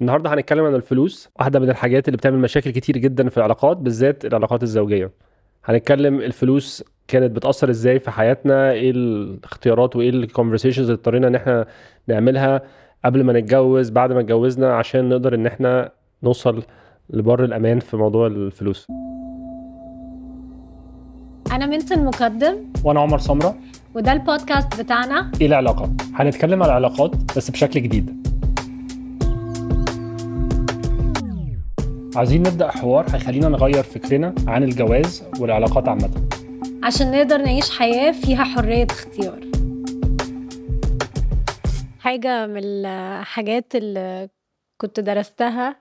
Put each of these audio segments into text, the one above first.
النهارده هنتكلم عن الفلوس واحدة من الحاجات اللي بتعمل مشاكل كتير جدا في العلاقات بالذات العلاقات الزوجية. هنتكلم الفلوس كانت بتأثر إزاي في حياتنا إيه الاختيارات وإيه الكونفرسيشنز اللي اضطرينا إن إحنا نعملها قبل ما نتجوز بعد ما اتجوزنا عشان نقدر إن إحنا نوصل لبر الأمان في موضوع الفلوس. أنا منت المقدم وأنا عمر سمرة. وده البودكاست بتاعنا. إيه العلاقات هنتكلم على العلاقات بس بشكل جديد. عايزين نبدأ حوار هيخلينا نغير فكرنا عن الجواز والعلاقات عامة. عشان نقدر نعيش حياة فيها حرية اختيار. حاجة من الحاجات اللي كنت درستها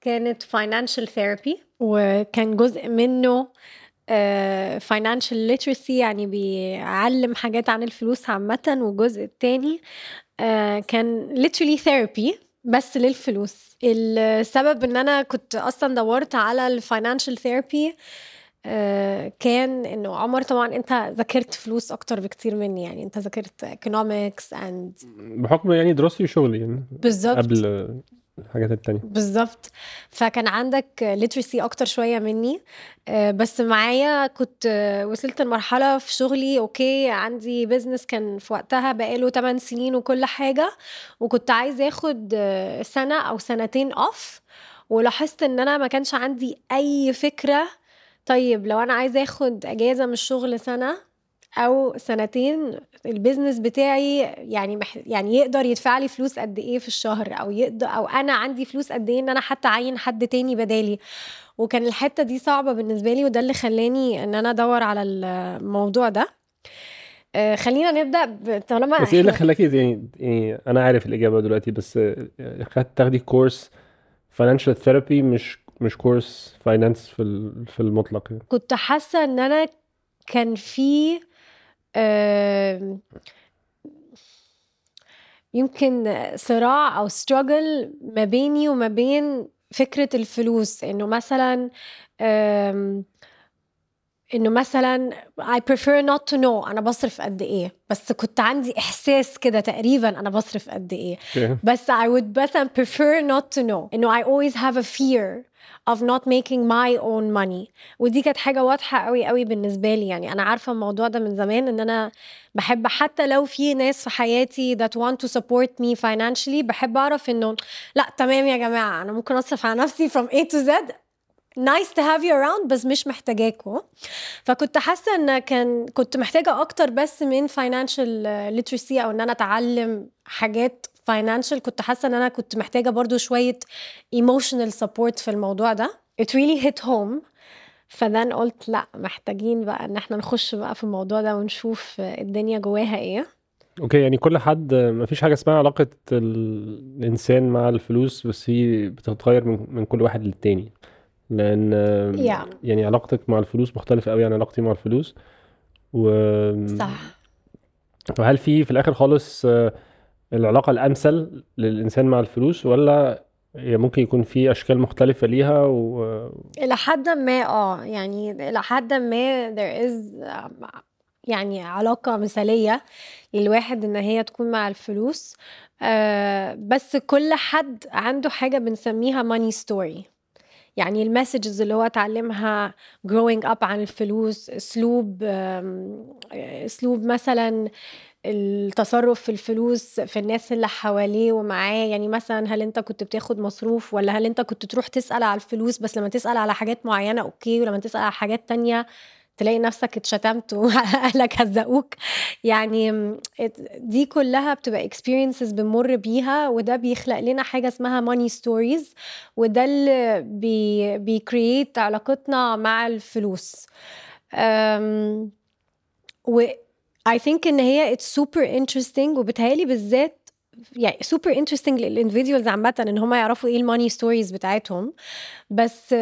كانت financial therapy وكان جزء منه آه، financial literacy يعني بيعلم حاجات عن الفلوس عامة والجزء التاني آه، كان literally therapy. بس للفلوس. السبب إن أنا كنت أصلا دورت على ال financial therapy كان إنه عمر طبعا أنت ذاكرت فلوس أكتر بكتير مني يعني أنت ذاكرت economics and بحكم يعني دراستي وشغلي يعني بالظبط. قبل الحاجات التانية. بالظبط. فكان عندك literacy أكتر شوية مني. آه، بس معايا كنت آه، وصلت لمرحلة في شغلي okay عندي business كان في وقتها بقاله 8 سنين وكل حاجة. وكنت عايزة آخد آه، سنة أو سنتين off ولاحظت إن أنا ما كانش عندي أي فكرة طيب لو أنا عايزة آخد إجازة من الشغل سنة أو سنتين البيزنس بتاعي يعني مح... يعني يقدر يدفع لي فلوس قد إيه في الشهر أو يقدر أو أنا عندي فلوس قد إيه إن أنا حتى أعين حد تاني بدالي وكان الحتة دي صعبة بالنسبة لي وده اللي خلاني إن أنا أدور على الموضوع ده آه خلينا نبدأ طالما بس إيه اللي خلاكي يعني, يعني أنا عارف الإجابة دلوقتي بس خدت تاخدي course financial therapy مش مش course finance في في المطلق يعني. كنت حاسة إن أنا كان في يمكن صراع أو struggle ما بيني وما بين فكرة الفلوس إنه مثلا إنه مثلا I prefer not to know أنا بصرف قد إيه بس كنت عندي إحساس كده تقريبا أنا بصرف قد إيه. بس I would مثلا prefer not to know إنه I always have a fear of not making my own money. ودي كانت حاجة واضحة قوي قوي بالنسبة لي. يعني أنا عارفة الموضوع ده من زمان إن أنا بحب حتى لو في ناس في حياتي that want to support me financially بحب أعرف إنه لأ تمام يا جماعة أنا ممكن أصرف على نفسي from A to Z. Nice to have you around بس مش محتاجاكوا. فكنت حاسة إن كان كنت محتاجة أكتر بس من financial literacy أو إن أنا أتعلم حاجات financial كنت حاسة إن أنا كنت محتاجة برضو شوية emotional support في الموضوع ده. It really hit home. فدان قلت لأ محتاجين بقى إن إحنا نخش بقى في الموضوع ده ونشوف الدنيا جواها إيه. أوكي يعني كل حد ما فيش حاجة اسمها علاقة الإنسان مع الفلوس بس هي بتتغير من, من كل واحد للتاني. لأن yeah. يعني علاقتك مع الفلوس مختلفة قوي عن علاقتي مع الفلوس. و صح. وهل في في الآخر خالص العلاقة الأمثل للإنسان مع الفلوس ولا هي ممكن يكون في أشكال مختلفة ليها و... إلى حد ما آه يعني إلى حد ما there is يعني علاقة مثالية للواحد إن هي تكون مع الفلوس. آه بس كل حد عنده حاجة بنسميها money story. يعني المسجز اللي هو اتعلمها growing up عن الفلوس أسلوب أسلوب مثلا التصرف في الفلوس في الناس اللي حواليه ومعاه. يعني مثلا هل أنت كنت بتاخد مصروف ولا هل أنت كنت تروح تسأل على الفلوس؟ بس لما تسأل على حاجات معينة أوكي. ولما تسأل على حاجات تانية تلاقي نفسك اتشتمت وأهلك هزقوك. يعني دي كلها بتبقى experiences بنمر بيها وده بيخلق لنا حاجة اسمها money stories وده اللي بي بي create علاقتنا مع الفلوس. و I think إن هي it's super interesting وبتهيألي بالذات يعني super interesting لل individuals عامة إن هم يعرفوا إيه ال money stories بتاعتهم. بس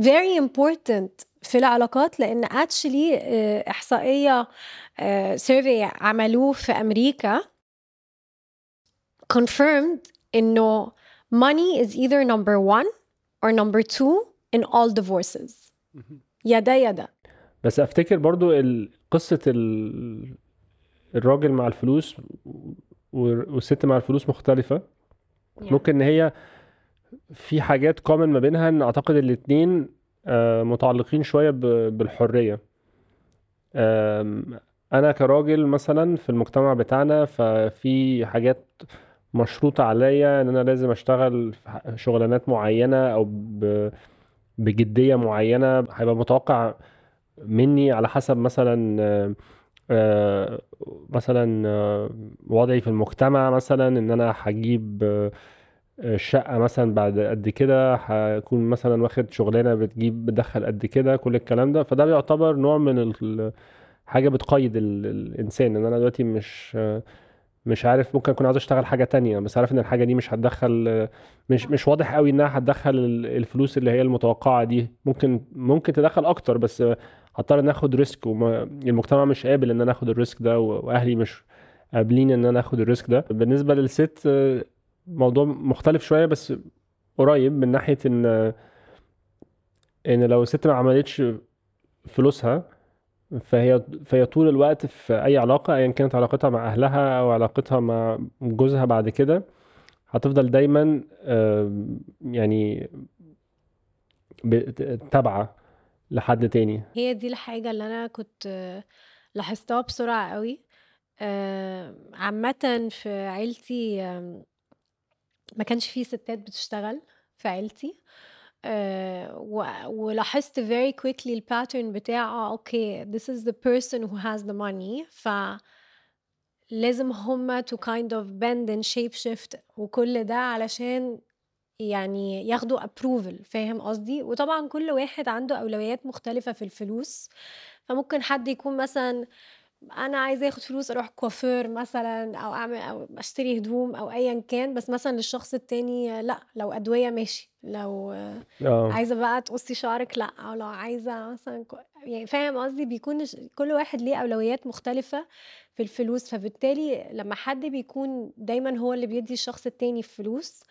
very important في العلاقات لأن actually إحصائية survey عملوه في أمريكا confirmed إنه money is either number one or number two in all divorces. يا ده يا ده بس أفتكر برضو قصة الراجل مع الفلوس والست مع الفلوس مختلفة. ممكن إن هي في حاجات كومن ما بينها إن أعتقد الاتنين آه، متعلقين شوية بالحرية. أنا كراجل مثلا في المجتمع بتاعنا ففي حاجات مشروطة عليا إن أنا لازم أشتغل شغلانات معينة أو ب- بجدية معينة. هيبقى متوقع مني على حسب مثلا آه، آه، مثلا آه، وضعي في المجتمع مثلا إن أنا هجيب الشقة مثلا بعد قد كده هكون مثلا واخد شغلانة بتجيب بتدخل قد كده كل الكلام ده. فده بيعتبر نوع من حاجة بتقيد ال- الإنسان. إن أنا دلوقتي مش مش عارف ممكن أكون عاوز أشتغل حاجة تانية بس عارف إن الحاجة دي مش هتدخل مش مش واضح قوي إنها هتدخل ال- الفلوس اللي هي المتوقعة دي. ممكن ممكن تدخل أكتر بس هضطر إن آخد risk والمجتمع مش قابل إن أنا آخد ال risk ده و- وأهلي مش قابلين إن أنا آخد ال risk ده. بالنسبة للست موضوع مختلف شوية بس قريب من ناحية إن إن لو الست ما عملتش فلوسها فهي فهي طول الوقت في أي علاقة أيا كانت علاقتها مع أهلها أو علاقتها مع جوزها بعد كده هتفضل دايما يعني تابعة. لحد تاني. هي دي الحاجة اللي أنا كنت آه، لاحظتها بسرعة قوي آه، عامة في عيلتي ما كانش فيه ستات بتشتغل في عيلتي. آه، ولاحظت very quickly ال pattern بتاع okay this is the person who has the money ف لازم هما to kind of bend and shape shift وكل ده علشان يعني ياخدوا approval فاهم قصدي؟ وطبعا كل واحد عنده أولويات مختلفة في الفلوس. فممكن حد يكون مثلا أنا عايزة آخد فلوس أروح كوافير مثلا أو أعمل أو أشتري هدوم أو ايا كان. بس مثلا للشخص التاني لأ لو أدوية ماشي. لو آه. عايزة بقى تقصي شعرك لأ أو لو عايزة مثلا يعني فاهم قصدي؟ بيكون كل واحد ليه أولويات مختلفة في الفلوس. فبالتالي لما حد بيكون دايما هو اللي بيدي الشخص التاني فلوس أم،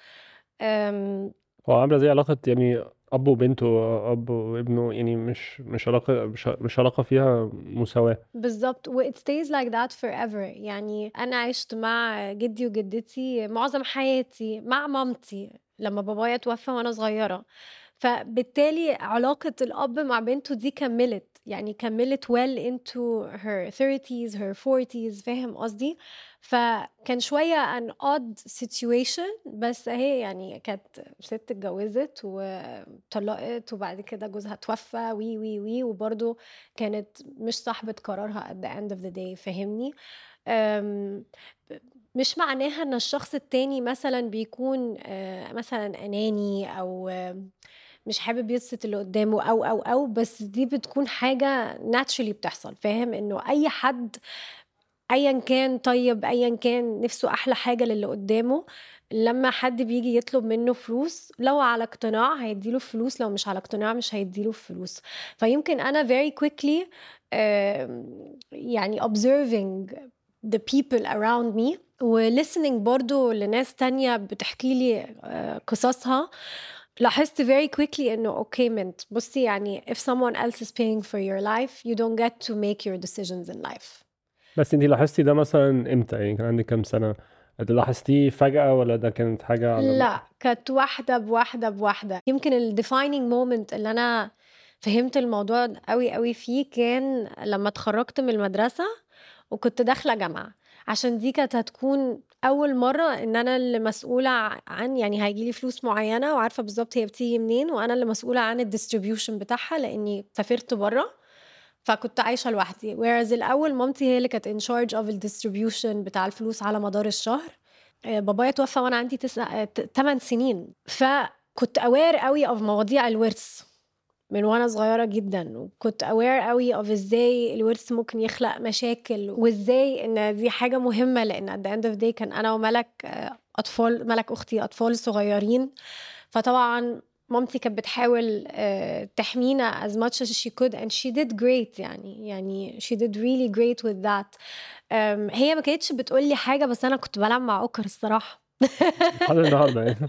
هو عاملة زي علاقة يعني أب وبنته أب وابنه يعني مش مش علاقة مش مش علاقة فيها مساواة. بالظبط و it stays like that forever. يعني أنا عشت مع جدي وجدتي معظم حياتي مع مامتي لما بابايا توفى وأنا صغيرة. فبالتالي علاقة الأب مع بنته دي كملت يعني كملت well into her 30s her 40s فاهم قصدي؟ فكان شوية an odd situation بس هي يعني كانت ست اتجوزت وطلقت وبعد كده جوزها توفى وي وي وي وبرضه كانت مش صاحبة قرارها at the end of the day فاهمني؟ أم، مش معناها إن الشخص التاني مثلا بيكون آه، مثلا أناني أو مش حابب يبسط اللي قدامه أو أو أو بس دي بتكون حاجة naturally بتحصل فاهم؟ إنه أي حد ايا كان طيب ايا كان نفسه أحلى حاجة للي قدامه لما حد بيجي يطلب منه فلوس لو على اقتناع هيديله فلوس لو مش على اقتناع مش هيديله فلوس. فيمكن أنا very quickly آم، يعني observing the people around me و listening برضو لناس تانية بتحكي لي آه، قصصها. لاحظت very quickly إنه okay منت بصي يعني if someone else is paying for your life you don't get to make your decisions in life. بس انتي لاحظتي ده مثلا إمتى؟ يعني كان عندك كام سنة؟ ده لاحظتيه فجأة ولا ده كانت حاجة على لا كانت واحدة بواحدة بواحدة. يمكن ال defining moment اللي أنا فهمت الموضوع قوي قوي فيه كان لما اتخرجت من المدرسة وكنت داخلة جامعة. عشان دي كانت هتكون أول مرة إن أنا اللي مسؤولة عن يعني هيجيلي فلوس معينة وعارفة بالظبط هي بتيجي منين وأنا اللي مسؤولة عن ال distribution بتاعها لأني سافرت بره فكنت عايشة لوحدي. Whereas الأول مامتي هي اللي كانت in charge of distribution بتاع الفلوس على مدار الشهر. آه، بابايا توفى وأنا عندي تسع 8 سنين. فكنت aware قوي of مواضيع الورث من وأنا صغيرة جدا. وكنت aware قوي of إزاي الورث ممكن يخلق مشاكل وإزاي إن دي حاجة مهمة. لأن at the end of the day كان أنا وملك آه، أطفال ملك أختي أطفال صغيرين. فطبعا مامتي كانت بتحاول آه، تحمينا as much as she could and she did great يعني يعني she did really great with that. هي ما كانتش بتقول لي حاجة بس أنا كنت بلعب مع أوكر الصراحة. لحد النهاردة يعني.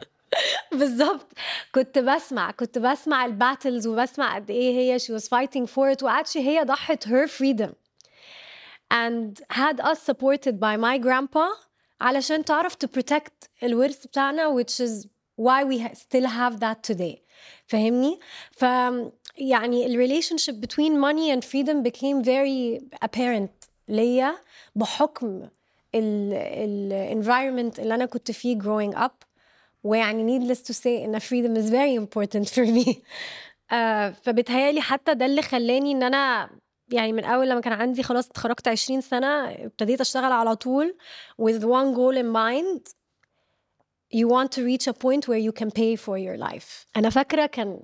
بالظبط. كنت بسمع كنت بسمع الباتلز وبسمع قد إيه هي she was fighting for it وقعدش هي ضحت her freedom. And had us supported by my grandpa علشان تعرف to protect الورث بتاعنا which is why we still have that today فاهمني ف يعني relationship between money and freedom became very apparent ليا بحكم ال environment اللي أنا كنت فيه growing up ويعني needless to say ان freedom is very important for me آه فبتهيالي حتى ده اللي خلاني ان أنا يعني من اول لما كان عندي خلاص اتخرجت 20 سنه ابتديت اشتغل على طول with one goal in mind you want to reach a point where you can pay for your life. أنا فاكرة كان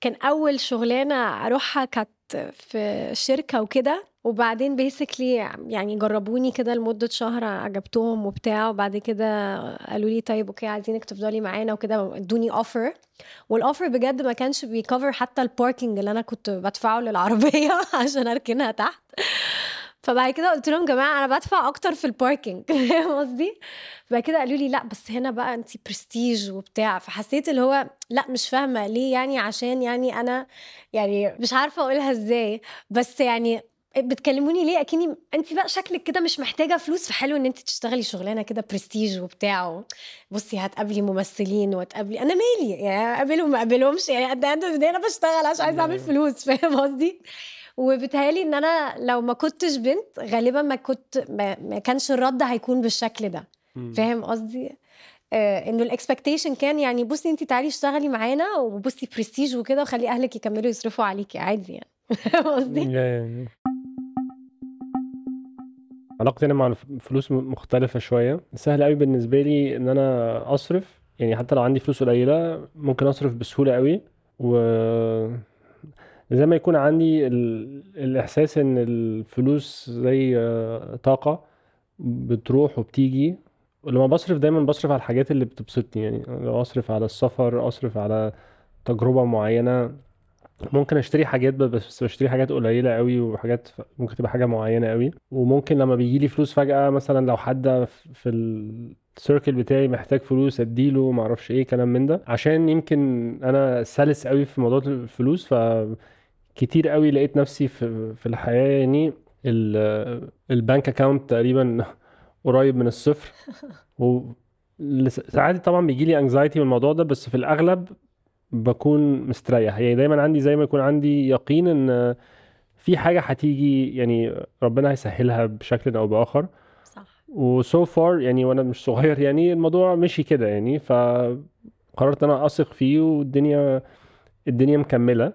كان أول شغلانة أروحها كانت في شركة وكده وبعدين basically يعني جربوني كده لمدة شهر عجبتهم وبتاع وبعد كده قالوا لي طيب okay عايزينك تفضلي معانا وكده ادوني offer وال offer بجد ما كانش بي cover حتى ال parking اللي أنا كنت بدفعه للعربية عشان أركنها تحت. فبعد كده قلت لهم جماعة أنا بدفع أكتر في ال parking فاهم قصدي؟ فبعد كده قالوا لي لأ بس هنا بقى انت برستيج وبتاع. فحسيت اللي هو لأ مش فاهمة ليه يعني عشان يعني أنا يعني مش عارفة أقولها إزاي. بس يعني بتكلموني ليه؟ أكني انت بقى شكلك كده مش محتاجة فلوس فحلو إن انت تشتغلي شغلانة كده برستيج وبتاع. بصي هتقابلي ممثلين وتقابلي أنا مالي؟ يعني أقابلهم ما أقابلهمش؟ يعني قد أنا بشتغل عشان عايزة أعمل فلوس. فاهم قصدي؟ وبتهيالي إن أنا لو ما كنتش بنت غالبا ما كنت ما, ما كانش الرد هيكون بالشكل ده. فاهم قصدي؟ آه إنه ال expectation كان يعني بصي انت تعالي اشتغلي معانا وبصي برستيج وكده وخلي أهلك يكملوا يصرفوا عليكي عادي يعني. قصدي؟ علاقتي أنا مع الفلوس مختلفة شوية. سهل قوي بالنسبة لي إن أنا أصرف. يعني حتى لو عندي فلوس قليلة ممكن أصرف بسهولة قوي. و زي ما يكون عندي الإحساس إن الفلوس زي طاقة بتروح وبتيجي. ولما بصرف دايما بصرف على الحاجات اللي بتبسطني يعني لو أصرف على السفر أصرف على تجربة معينة ممكن أشتري حاجات بس بشتري حاجات قليلة قوي وحاجات ممكن تبقى حاجة معينة قوي. وممكن لما بيجي لي فلوس فجأة مثلا لو حد في السيركل بتاعي محتاج فلوس أديله ما أعرفش إيه كلام من ده. عشان يمكن أنا سلس قوي في موضوع الفلوس ف كتير قوي لقيت نفسي في في الحياة يعني ال bank account تقريبا قريب من الصفر. و ساعات طبعا بيجي لي anxiety من الموضوع ده بس في الأغلب بكون مستريح. يعني دايما عندي زي ما يكون عندي يقين إن في حاجة هتيجي يعني ربنا هيسهلها بشكل أو بآخر. و so far يعني وأنا مش صغير يعني الموضوع مشي كده يعني فقررت أنا أثق فيه والدنيا الدنيا مكملة.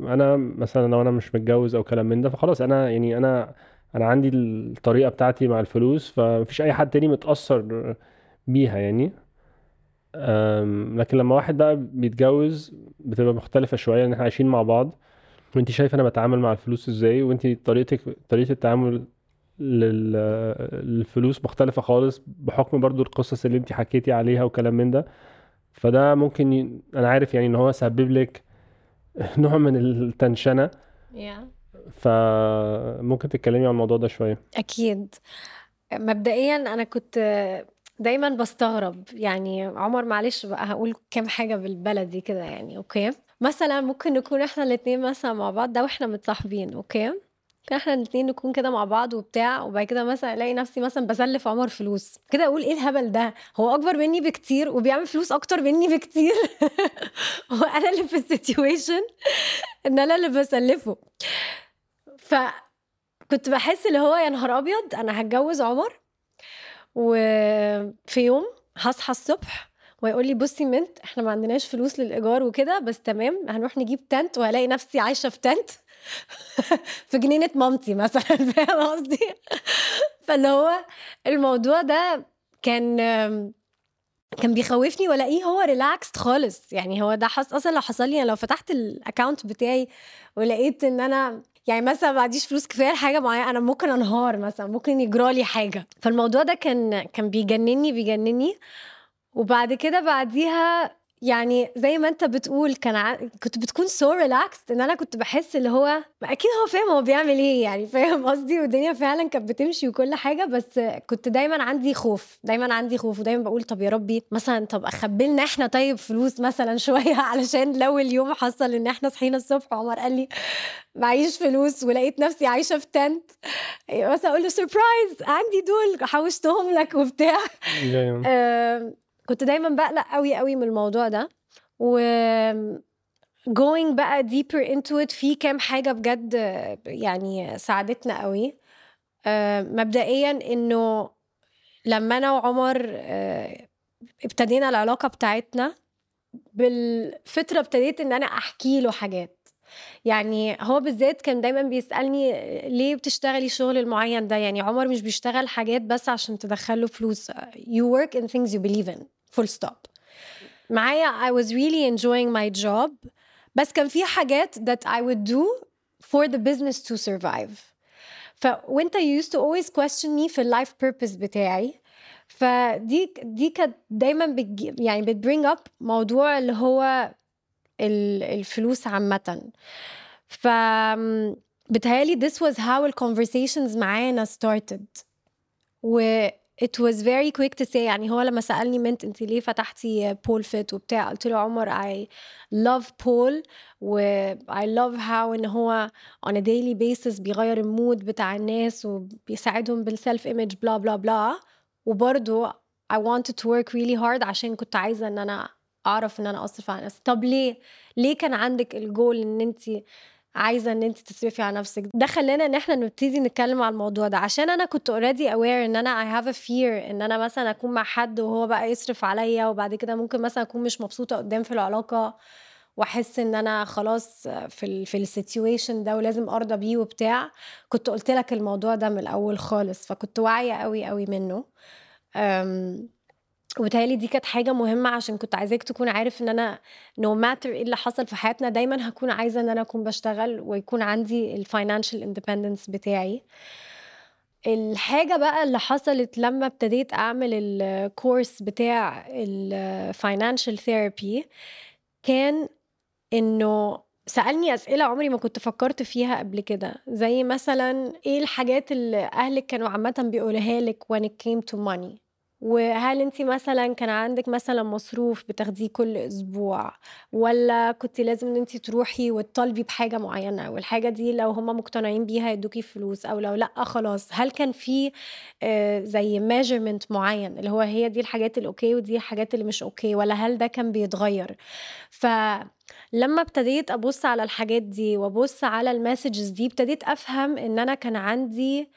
أنا مثلا لو أنا مش متجوز أو كلام من ده فخلاص أنا يعني أنا أنا عندي الطريقة بتاعتي مع الفلوس فمفيش أي حد تاني متأثر بيها يعني. لكن لما واحد بقى بيتجوز بتبقى مختلفة شوية إن إحنا عايشين مع بعض. وانت شايفة أنا بتعامل مع الفلوس إزاي؟ وانت طريقتك طريقة التعامل للفلوس مختلفة خالص بحكم برضو القصص اللي انت حكيتي عليها وكلام من ده. فده ممكن ي... أنا عارف يعني إن هو سبب لك نوع من ال tension. Yeah. فممكن تتكلمي عن الموضوع ده شوية. أكيد. مبدئيا أنا كنت دايما بستغرب. يعني عمر معلش بقى هقول كام حاجة بالبلدي كده يعني okay؟ مثلا ممكن نكون إحنا الاثنين مثلا مع بعض ده وإحنا متصاحبين okay؟ إحنا الاثنين نكون كده مع بعض وبتاع وبعد كده مثلا ألاقي نفسي مثلا بسلف عمر فلوس. كده أقول إيه الهبل ده؟ هو أكبر مني بكتير وبيعمل فلوس أكتر مني بكتير؟ وأنا اللي في السيتويشن؟ إن أنا اللي بسلفه. فكنت بحس اللي هو يا نهار أبيض أنا هتجوز عمر وفي يوم هصحى الصبح ويقول لي بصي منت إحنا ما عندناش فلوس للإيجار وكده بس تمام هنروح نجيب تنت وهلاقي نفسي عايشة في تنت. في جنينة مامتي مثلا فاهم قصدي؟ فاللي هو الموضوع ده كان كان بيخوفني والاقيه هو relaxed خالص. يعني هو ده حص أصلا لو حصل لي لو فتحت ال account بتاعي ولقيت إن أنا يعني مثلا ما عنديش فلوس كفاية لحاجة معينة أنا ممكن أنهار مثلا ممكن يجرى لي حاجة. فالموضوع ده كان كان بيجنني بيجنني. وبعد كده بعديها يعني زي ما انت بتقول كان ع... كنت بتكون so so relaxed إن أنا كنت بحس اللي هو أكيد هو فاهم هو بيعمل إيه يعني فاهم قصدي؟ والدنيا فعلا كانت بتمشي وكل حاجة بس كنت دايما عندي خوف دايما عندي خوف ودايما بقول طب يا ربي مثلا طب اخبي لنا إحنا طيب فلوس مثلا شوية علشان لو اليوم حصل إن إحنا صحينا الصبح عمر قال لي معيش فلوس ولقيت نفسي عايشة في تنت مثلا أقول له سربرايز عندي دول حوشتهم لك وبتاع. كنت دايما بقلق قوي قوي من الموضوع ده و going بقى deeper into it في كام حاجة بجد يعني ساعدتنا قوي آه، مبدئيا إنه لما أنا وعمر آه، ابتدينا العلاقة بتاعتنا بالفترة ابتديت إن أنا أحكي له حاجات. يعني هو بالذات كان دايما بيسألني ليه بتشتغلي الشغل المعين ده؟ يعني عمر مش بيشتغل حاجات بس عشان تدخله فلوس. You work in things you believe in. full stop معايا I was really enjoying my job بس كان في حاجات that I would do for the business to survive ف وانت you used to always question me في اللايف purpose بتاعي فدي دي كانت دايما بتجي يعني بتبرينج اب موضوع اللي هو الفلوس عامة ف بتهيألي this was how the conversations معانا started و it was very quick to say يعني هو لما سألني إنت ليه فتحتي بول فيت وبتاع قلت له عمر I love pole و I love how إن هو on a daily basis بيغير المود بتاع الناس وبيساعدهم بال self image بلا بلا بلا وبرضه I wanted to work really hard عشان كنت عايزة إن أنا أعرف إن أنا أصرف على نفسي. طب ليه؟ ليه كان عندك الجول إن انت عايزة إن أنت تصرفي على نفسك. ده خلانا إن إحنا نبتدي نتكلم على الموضوع ده. عشان أنا كنت already aware إن أنا I have a fear إن أنا مثلا أكون مع حد وهو بقى يصرف عليا وبعد كده ممكن مثلا أكون مش مبسوطة قدام في العلاقة وأحس إن أنا خلاص في ال في ال situation ده ولازم أرضى بيه وبتاع. كنت قلت لك الموضوع ده من الأول خالص فكنت واعية قوي قوي منه. وبالتالي دي كانت حاجة مهمة عشان كنت عايزاك تكون عارف أنا no no matter إيه اللي حصل في حياتنا دايما هكون عايزة إن أنا أكون بشتغل ويكون عندي ال financial independence بتاعي. الحاجة بقى اللي حصلت لما ابتديت أعمل الكورس بتاع ال financial therapy كان إنه سألني أسئلة عمري ما كنت فكرت فيها قبل كده. زي مثلا إيه الحاجات اللي أهلك كانوا عامة بيقولها لك when it came to money وهل انت مثلا كان عندك مثلا مصروف بتاخديه كل أسبوع ولا كنت لازم إن انت تروحي وتطالبي بحاجة معينة والحاجة دي لو هم مقتنعين بيها يدوكي فلوس أو لو لأ خلاص؟ هل كان في آه، زي measurement معين اللي هو هي دي الحاجات ال okay ودي الحاجات اللي مش okay ولا هل ده كان بيتغير؟ ف لما ابتديت أبص على الحاجات دي وأبص على ال messages دي ابتديت أفهم إن أنا كان عندي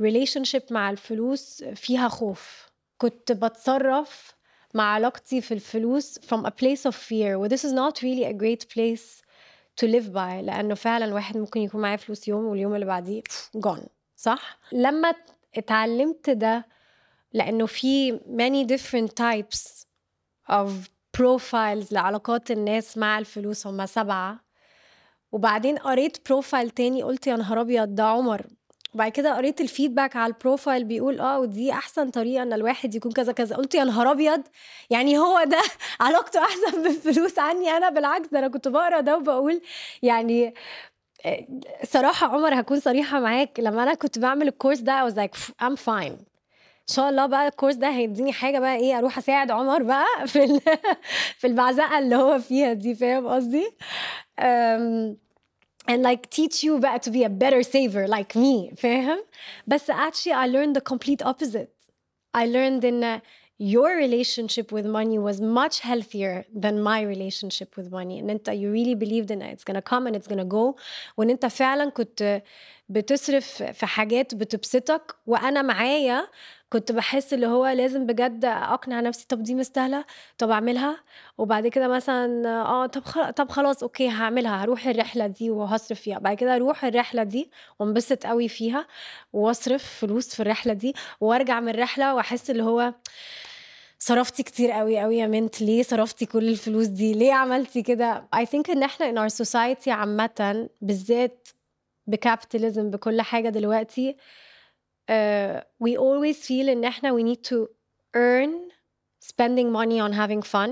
relationship مع الفلوس فيها خوف. كنت بتصرف مع علاقتي في الفلوس from a place of fear و this is not really a great place to live by لأنه فعلا واحد ممكن يكون معاه فلوس يوم واليوم اللي بعديه gone صح؟ لما اتعلمت ده لأنه في many different types of profiles لعلاقات الناس مع الفلوس هم سبعة. وبعدين قريت profile تاني قلت يا نهار أبيض ده عمر. وبعد كده قريت ال feedback على ال profile بيقول آه ودي أحسن طريقة إن الواحد يكون كذا كذا. قلت يا نهار أبيض! يعني هو ده علاقته أحسن بالفلوس عني أنا بالعكس أنا كنت بقرأ ده وبقول يعني آه، صراحة عمر هكون صريحة معاك. لما أنا كنت بعمل الكورس ده I was like I'm fine. إن شاء الله بقى الكورس ده هيديني حاجة بقى إيه أروح أساعد عمر بقى في في المعزقه اللي هو فيها دي فاهم قصدي؟ and like teach you بقى to be a better saver like me فاهم بس actually I learned the complete opposite I learned in your relationship with money was much healthier than my relationship with money ان انت you really believed in it. it's gonna come and it's gonna go وان انت فعلا كنت بتصرف في حاجات بتبسطك وانا معايا كنت بحس اللي هو لازم بجد أقنع نفسي طب دي مستاهلة؟ طب أعملها؟ وبعد كده مثلا آه طب طب خلاص أوكي هعملها هروح الرحلة دي وهصرف فيها. بعد كده أروح الرحلة دي وانبسط قوي فيها واصرف فلوس في الرحلة دي وأرجع من الرحلة وأحس اللي هو صرفتي كتير قوي قوي يا منت ليه صرفتي كل الفلوس دي؟ ليه عملتي كده؟ I think إن إحنا in our society عامة بالذات بكابيتاليزم بكل حاجة دلوقتي uh, we always feel ان احنا we need to earn spending money on having fun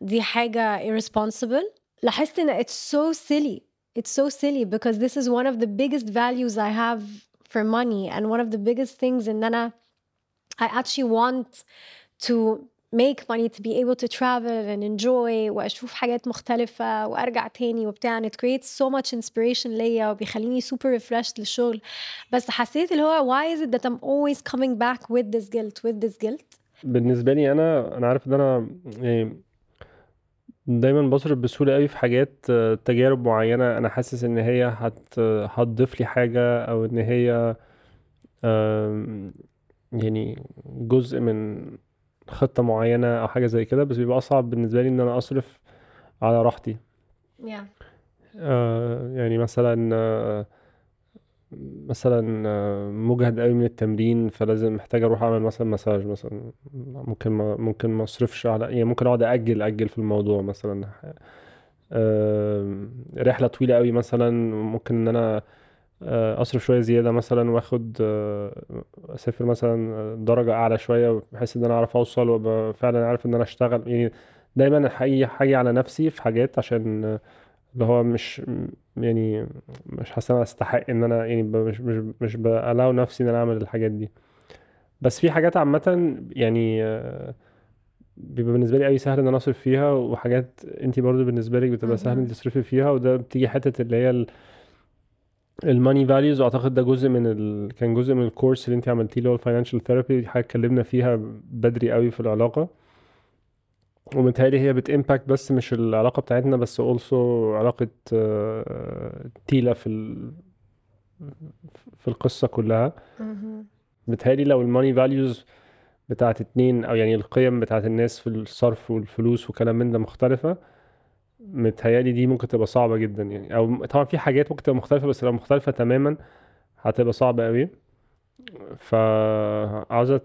دي حاجة irresponsible لاحظت ان it's so silly it's so silly because this is one of the biggest values I have for money and one of the biggest things ان انا I actually want to make money to be able to travel and enjoy وأشوف حاجات مختلفة وأرجع تاني وبتاع. And it creates so much inspiration ليا وبيخليني super refreshed للشغل. بس حسيت اللي هو why is it that I'm always coming back with this guilt with this guilt? بالنسبة لي أنا أنا عارف إن أنا يعني دايما بصرف بسهولة قوي في حاجات آه، تجارب معينة. أنا حاسس إن هي هت هتضيف لي حاجة أو إن هي يعني جزء من خطة معينة أو حاجة زي كده بس بيبقى أصعب بالنسبة لي إن أنا أصرف على راحتي. Yeah. آه يعني مثلا آه مثلا آه، مجهد قوي من التمرين فلازم محتاج أروح أعمل مثلا مساج مثلا. ممكن ما ممكن ما أصرفش على يعني ممكن أقعد أجل أجل في الموضوع مثلا. رحلة طويلة قوي مثلا ممكن إن أنا آه، أصرف شوية زيادة مثلا وآخد آه، أسافر مثلا درجة أعلى شوية بحيث إن أنا أعرف أوصل وأبقى فعلا عارف إن أنا أشتغل. يعني دايما حقيقي حاجة على نفسي في حاجات عشان اللي هو مش يعني مش حاسس إن أنا أستحق إن أنا يعني مش مش مش ب allow نفسي إن أنا أعمل الحاجات دي. بس في حاجات عامة يعني آه، بيبقى بالنسبة لي أوي سهل إن أنا أصرف فيها وحاجات أنت برضو بالنسبة لك بتبقى سهل إن تصرفي فيها وده بتيجي حتة اللي هي ال money values واعتقد ده جزء من ال... كان جزء من الكورس اللي انت عملتيه اللي هو ال financial therapy حاجة اتكلمنا فيها بدري قوي في العلاقة. ومتهيألي هي بتimpact بس مش العلاقة بتاعتنا بس also علاقة آه، تيلا في ال... في القصة كلها. متهيألي لو الماني فاليوز بتاعت اتنين أو يعني القيم بتاعت الناس في الصرف والفلوس وكلام من ده مختلفة. متهيألي دي ممكن تبقى صعبة جدا يعني. أو طبعا في حاجات ممكن تبقى مختلفة بس لو مختلفة تماما هتبقى صعبة قوي فعاوزة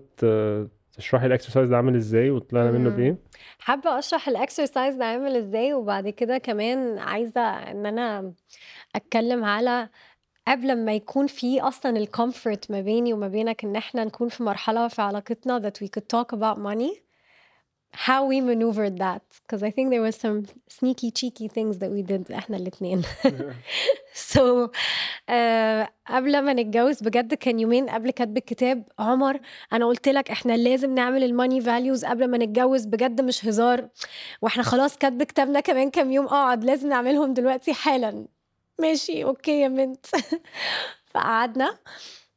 تشرحي ال exercise ده عامل إزاي وطلعنا منه بإيه؟ حابة أشرح ال exercise ده عامل إزاي وبعد كده كمان عايزة إن أنا أتكلم على قبل ما يكون في أصلا ال comfort ما بيني وما بينك إن إحنا نكون في مرحلة في علاقتنا that we could talk about money. How we maneuvered that because I think there was some sneaky cheeky things that we did إحنا الاثنين so uh, قبل ما نتجوز بجد كان يومين قبل كتب الكتاب عمر أنا قلت لك إحنا لازم نعمل ال money values قبل ما نتجوز بجد مش هزار. وإحنا خلاص كاتب كتابنا كمان كام يوم اقعد لازم نعملهم دلوقتي حالا. ماشي okay يا بنت. فقعدنا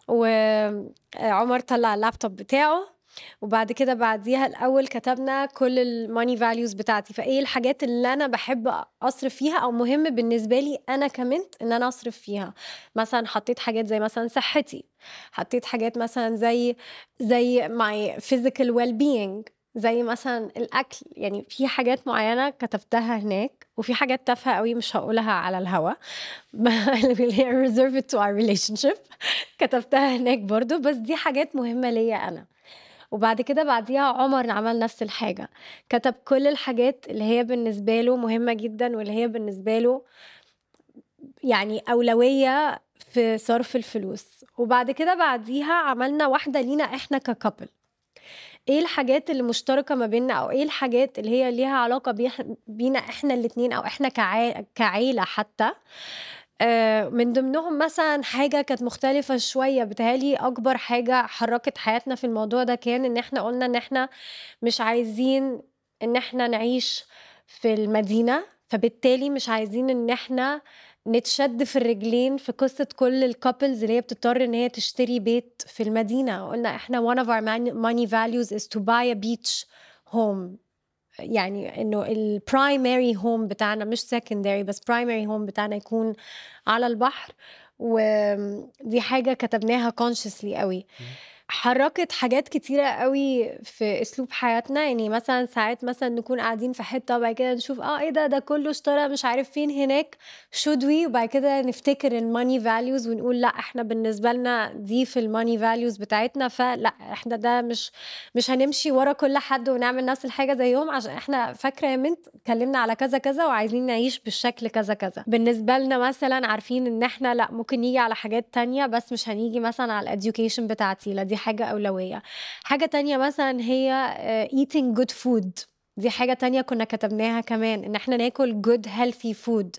وعمر طلع اللابتوب بتاعه. وبعد كده بعديها الأول كتبنا كل ال money values بتاعتي. فإيه الحاجات اللي أنا بحب أصرف فيها أو مهم بالنسبة لي أنا كمنت إن أنا أصرف فيها؟ مثلا حطيت حاجات زي مثلا صحتي. حطيت حاجات مثلا زي زي my physical well being زي مثلا الأكل. يعني في حاجات معينة كتبتها هناك وفي حاجات تافهة قوي مش هقولها على الهوا. اللي هي reserved to our كتبتها هناك برضو. بس دي حاجات مهمة ليا أنا. وبعد كده بعديها عمر عمل نفس الحاجة كتب كل الحاجات اللي هي بالنسبة له مهمة جدا واللي هي بالنسبة له يعني أولوية في صرف الفلوس. وبعد كده بعديها عملنا واحدة لينا إحنا ككابل إيه الحاجات اللي مشتركة ما بيننا أو إيه الحاجات اللي هي ليها علاقة بينا إحنا الاتنين أو إحنا كعيلة حتى؟ من ضمنهم مثلا حاجة كانت مختلفة شوية بتهالي أكبر حاجة حركت حياتنا في الموضوع ده كان إن إحنا قلنا إن إحنا مش عايزين إن إحنا نعيش في المدينة فبالتالي مش عايزين إن إحنا نتشد في الرجلين في قصة كل ال couples اللي هي بتضطر إن هي تشتري بيت في المدينة. قلنا إحنا one of our money values is to buy a beach home. يعني إنه ال primary home بتاعنا مش secondary بس primary home بتاعنا يكون على البحر ودي حاجة كتبناها consciously قوي. حركت حاجات كتيرة قوي في أسلوب حياتنا يعني مثلا ساعات مثلا نكون قاعدين في حتة وبعد كده نشوف آه إيه ده ده كله اشترى مش عارف فين هناك should we وبعد كده نفتكر ال money values ونقول لأ إحنا بالنسبة لنا دي في ال money values بتاعتنا فلأ إحنا ده مش مش هنمشي ورا كل حد ونعمل نفس الحاجة زيهم عشان إحنا فاكرة يا منت اتكلمنا على كذا كذا وعايزين نعيش بالشكل كذا كذا. بالنسبة لنا مثلا عارفين إن إحنا لأ ممكن نيجي على حاجات تانية بس مش هنيجي مثلا على ال education بتاعتي لا دي حاجة أولوية. حاجة تانية مثلا هي آه، eating good food. دي حاجة تانية كنا كتبناها كمان إن إحنا ناكل good healthy food.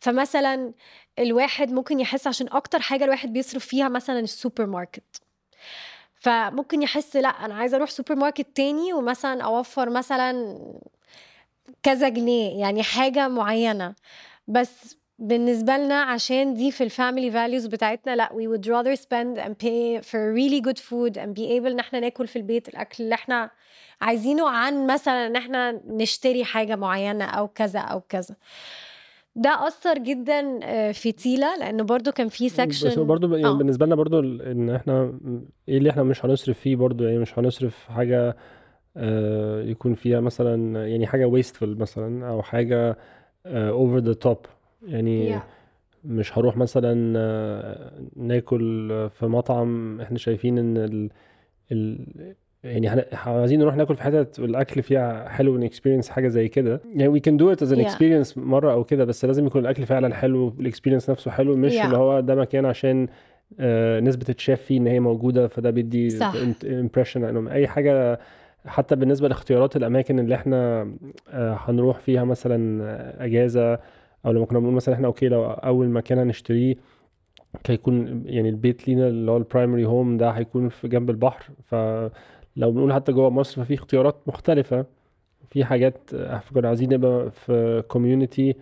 فمثلا الواحد ممكن يحس عشان أكتر حاجة الواحد بيصرف فيها مثلا السوبر ماركت فممكن يحس لأ أنا عايزة أروح سوبر ماركت تاني ومثلا أوفر مثلا كذا جنيه يعني حاجة معينة. بس بالنسبة لنا عشان دي في ال family values بتاعتنا لا we would rather spend and pay for really good food and be able إن إحنا ناكل في البيت الأكل اللي إحنا عايزينه عن مثلا إن إحنا نشتري حاجة معينة أو كذا أو كذا ده أثر جدا آه، في تيلا لأنه برضو كان في section بس برضو يعني آه. بالنسبة لنا برضو إن إحنا إيه اللي إحنا مش هنصرف فيه برضو يعني مش هنصرف حاجة آه، يكون فيها مثلا يعني حاجة wasteful مثلا أو حاجة over the top يعني Yeah. مش هروح مثلا آه، ناكل في مطعم إحنا شايفين إن ال ال يعني عايزين نروح ناكل في حتت الأكل فيها حلو ال experience حاجة زي كده يعني can do it as an Yeah. experience مرة أو كده بس لازم يكون الأكل فعلا حلو ال experience نفسه حلو مش Yeah. اللي هو ده مكان عشان آه، ناس بتتشاف فيه إن هي موجودة فده بيدي. impression انه أي حاجة حتى بالنسبة لاختيارات الأماكن اللي إحنا آه، هنروح فيها مثلا آه، أجازة أو لما كنا بنقول مثلا إحنا okay لو أول مكان هنشتريه هيكون يعني البيت لينا اللي هو ال primary home ده هيكون في جنب البحر. فلو بنقول حتى جوه مصر ففي اختيارات مختلفة. في حاجات آه، كنا عايزين نبقى في community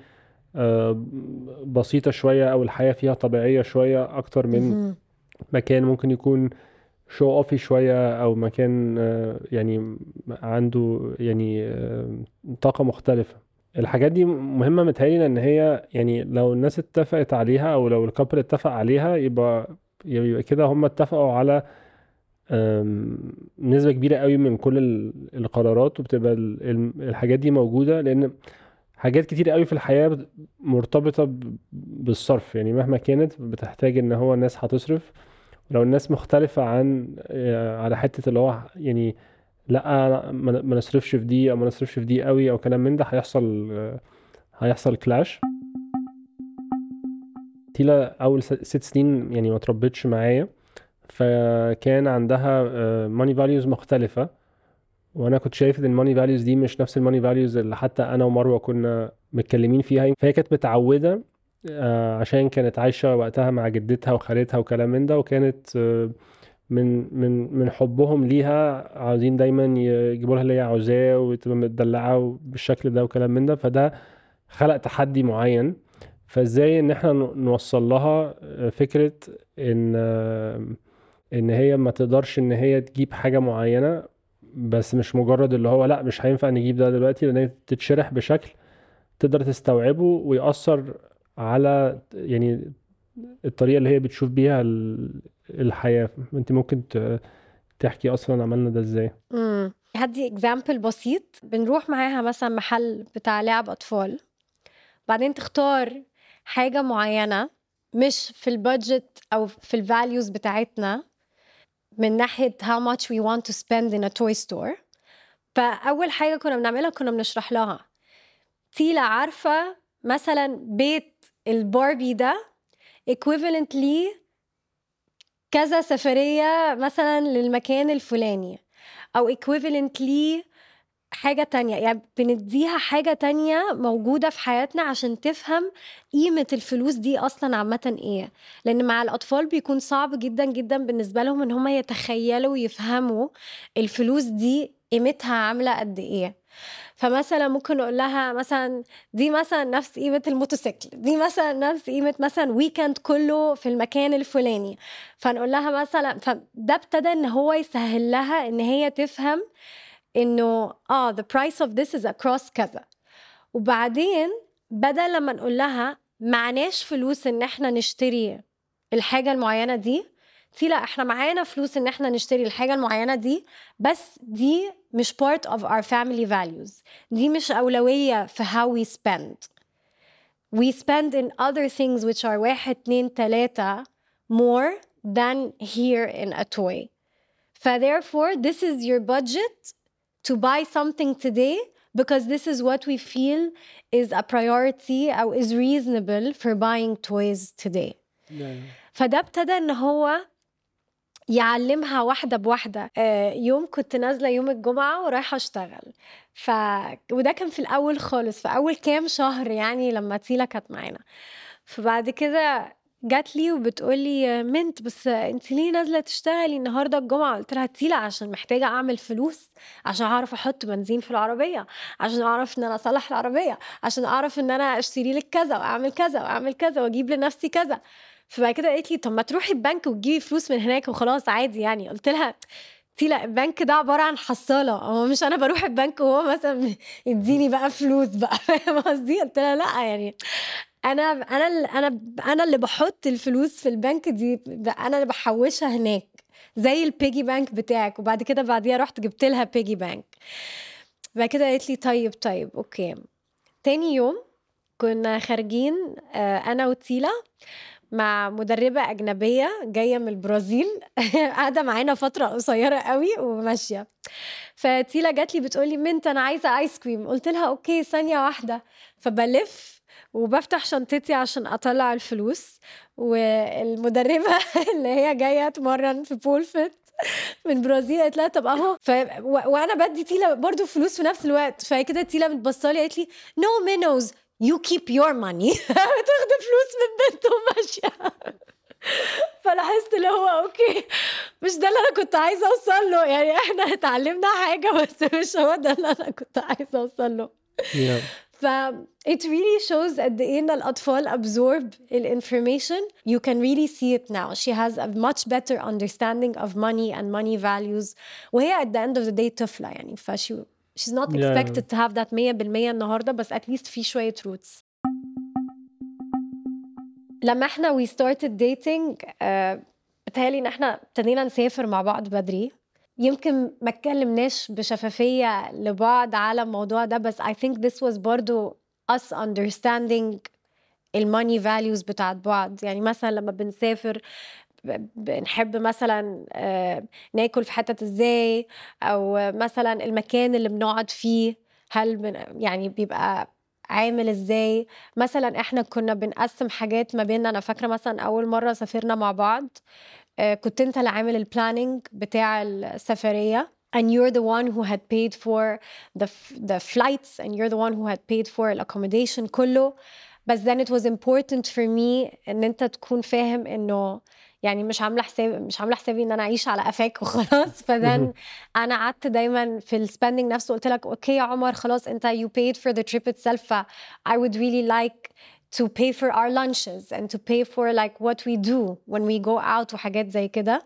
بسيطة شوية أو الحياة فيها طبيعية شوية أكتر من. مكان ممكن يكون show offy شوية أو مكان آه، يعني عنده يعني آه، طاقة مختلفة. الحاجات دي مهمة متهيألي لأن هي يعني لو الناس اتفقت عليها أو لو ال couple اتفق عليها يبقى يبقى كده هم اتفقوا على آم، نسبة كبيرة قوي من كل ال- القرارات وبتبقى ال- ال- الحاجات دي موجودة لأن حاجات كتير قوي في مرتبطة ب- بالصرف. يعني مهما كانت بتحتاج إن هو الناس هتصرف. لو الناس مختلفة عن آه، على حتة اللي هو يعني لا ما نصرفش في دي أو ما نصرفش في دي قوي أو كلام من ده هيحصل آه، هيحصل كلاش تيلا أول ست سنين يعني ما تربتش معايا. فكان عندها money values مختلفة. وأنا كنت شايف إن ال money values دي مش نفس ال money values اللي حتى أنا ومروة كنا متكلمين فيها. فهي كانت متعودة آه، عشان كانت عايشة وقتها مع جدتها وخالتها وكلام من ده وكانت آه، من من من حبهم ليها عاوزين دايما يجيبوا لها اللي هي عاوزاه وتبقى متدلعة بالشكل ده وكلام من ده. فده خلق تحدي معين. فازاي إن إحنا نوصل لها آه، فكرة إن آه، إن هي ما تقدرش إن هي تجيب حاجة معينة بس مش مجرد اللي هو لأ مش هينفع نجيب ده دلوقتي لأن هي تتشرح بشكل تقدر تستوعبه ويأثر على يعني الطريقة اللي هي بتشوف بيها ال- الحياة. انت ممكن تحكي أصلا عملنا ده إزاي. امم هدي اكزامبل بسيط. بنروح معاها مثلا محل بتاع لعب أطفال. بعدين تختار حاجة معينة مش في ال budget أو في ال values بتاعتنا من ناحية how much we want to spend in a toy store. فأول حاجة كنا بنعملها كنا بنشرح لها. تيلا عارفة مثلا بيت الباربي ده؟ Equivalent ليه كذا سفرية مثلا للمكان الفلاني أو equivalent ليه حاجة تانية. يعني بنديها حاجة تانية موجودة في حياتنا عشان تفهم قيمة الفلوس دي أصلا عامة إيه. لأن مع الأطفال بيكون صعب جدا جدا بالنسبة لهم إن هم يتخيلوا ويفهموا الفلوس دي قيمتها عاملة قد إيه. فمثلا ممكن نقول لها مثلا دي مثلا نفس قيمة الموتوسيكل دي مثلا نفس قيمة مثلا ويكند كله في المكان الفلاني. فنقول لها مثلا فده ابتدى إن هو يسهل لها إن هي تفهم إنه آه the price of this is across كذا. وبعدين بدل لما نقول لها معناش فلوس إن إحنا نشتري الحاجة المعينة دي في لا احنا معانا فلوس ان احنا نشتري الحاجة المعينة دي بس دي مش part of our family values دي مش أولوية في how we spend we spend in other things which are واحد اتنين تلاتة more than here in a toy ف therefore this is your budget to buy something today because this is what we feel is a priority أو is reasonable for buying toys today فده ابتدى ان هو يعلمها واحدة بواحدة. آه، يوم كنت نازلة يوم الجمعة ورايحة أشتغل. ف... وده كان في الأول خالص في أول كام شهر يعني لما تيلا كانت معانا. فبعد كده جات لي وبتقول لي منت بس انت ليه نازلة تشتغلي النهارده الجمعة؟ قلت لها تيلا عشان محتاجة أعمل فلوس عشان أعرف أحط بنزين في العربية عشان أعرف إن أنا أصلح العربية عشان أعرف إن أنا أشتري لك كذا وأعمل كذا وأعمل كذا وأجيب لنفسي كذا. فبعد كده قالت لي طب ما تروحي البنك وتجيبي فلوس من هناك وخلاص عادي يعني. قلت لها لا البنك ده عبارة عن حصالة هو مش أنا بروح البنك وهو مثلا يديني بقى فلوس بقى. فاهم قصدي؟ قلت لها لا يعني أنا أنا أنا أنا اللي بحط الفلوس في البنك دي أنا اللي بحوشها هناك زي ال piggy bank بتاعك. وبعد كده بعديها رحت جبت لها piggy bank بعد كده قالت لي طيب طيب okay. تاني يوم كنا خارجين آه، أنا وتيلا مع مدربة أجنبية جاية من البرازيل. قاعدة معانا فترة قصيرة قوي وماشية. فتيلا جات لي بتقول لي منت أنا عايزة آيس كريم قلت لها okay ثانية واحدة. فبلف وبفتح شنطتي عشان أطلع الفلوس. والمدربة اللي هي جاية تمرن في بول فيت من برازيل قالت لها طب أهو. ف... و... وأنا بدي تيلا برضو فلوس في نفس الوقت. فكده تيلا متبصه لي قالت لي no مينوز you keep your money بتاخد فلوس من بنت وماشيه فلاحظت اللي هو okay مش ده اللي أنا كنت عايزه اوصل له يعني إحنا اتعلمنا حاجة بس مش هو ده اللي أنا كنت عايزه اوصل له yeah. ف it really shows قد إيه ان الاطفال absorb information. You can really see it now. She has a much better understanding of money and money values وهي at the end of the day طفله يعني ف she she's not expected yeah. to have that 100% النهارده بس at least في شوية roots. لما إحنا we started dating uh, بتهيألي ان إحنا ابتدينا نسافر مع بعض بدري. يمكن ما اتكلمناش بشفافية لبعض على الموضوع ده بس I think this was برضو us understanding الماني values بتاعت بعض. يعني مثلا لما بنسافر بنحب مثلا آه، ناكل في حتت إزاي؟ أو مثلا المكان اللي بنقعد فيه هل يعني بيبقى عامل إزاي؟ مثلا إحنا كنا بنقسم حاجات ما بيننا. أنا فاكرة مثلا أول مرة سافرنا مع بعض آه، كنت أنت اللي عامل ال planning بتاع السفرية. And you're the one who had paid for the the flights and you're the one who had paid for accommodation كله. بس then it was important for me إن أنت تكون فاهم إنه يعني مش عامله حساب مش عامله حسابي ان أنا اعيش على قفاك وخلاص ف then أنا قعدت دايما في ال spending نفسه قلت لك okay يا عمر خلاص انت you paid for the trip itself ف I would really like to pay for our lunches and to pay for like what we do when we go out وحاجات زي كده